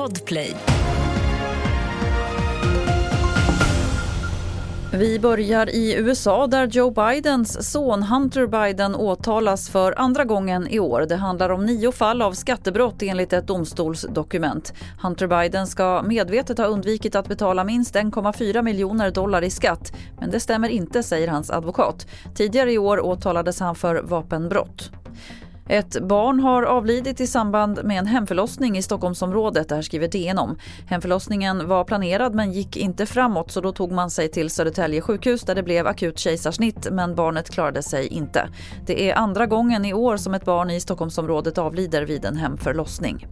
Podplay. Vi börjar i USA där Joe Bidens son Hunter Biden åtalas för andra gången i år. Det handlar om nio fall av skattebrott enligt ett domstolsdokument. Hunter Biden ska medvetet ha undvikit att betala minst 1,4 miljoner dollar i skatt. Men det stämmer inte, säger hans advokat. Tidigare i år åtalades han för vapenbrott. Ett barn har avlidit i samband med en hemförlossning i Stockholmsområdet. Det här skriver DN om. Hemförlossningen var planerad men gick inte framåt så då tog man sig till Södertälje sjukhus där det blev akut kejsarsnitt men barnet klarade sig inte. Det är andra gången i år som ett barn i Stockholmsområdet avlider vid en hemförlossning.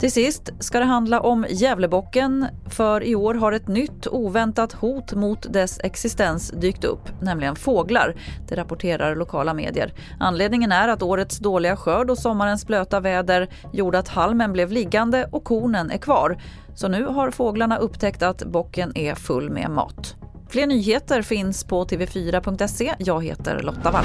Till sist ska det handla om Gävlebocken för i år har ett nytt oväntat hot mot dess existens dykt upp, nämligen fåglar. Det rapporterar lokala medier. Anledningen är att årets dåliga skörd och sommarens blöta väder gjorde att halmen blev liggande och kornen är kvar. Så nu har fåglarna upptäckt att bocken är full med mat. Fler nyheter finns på tv4.se. Jag heter Lotta Wall.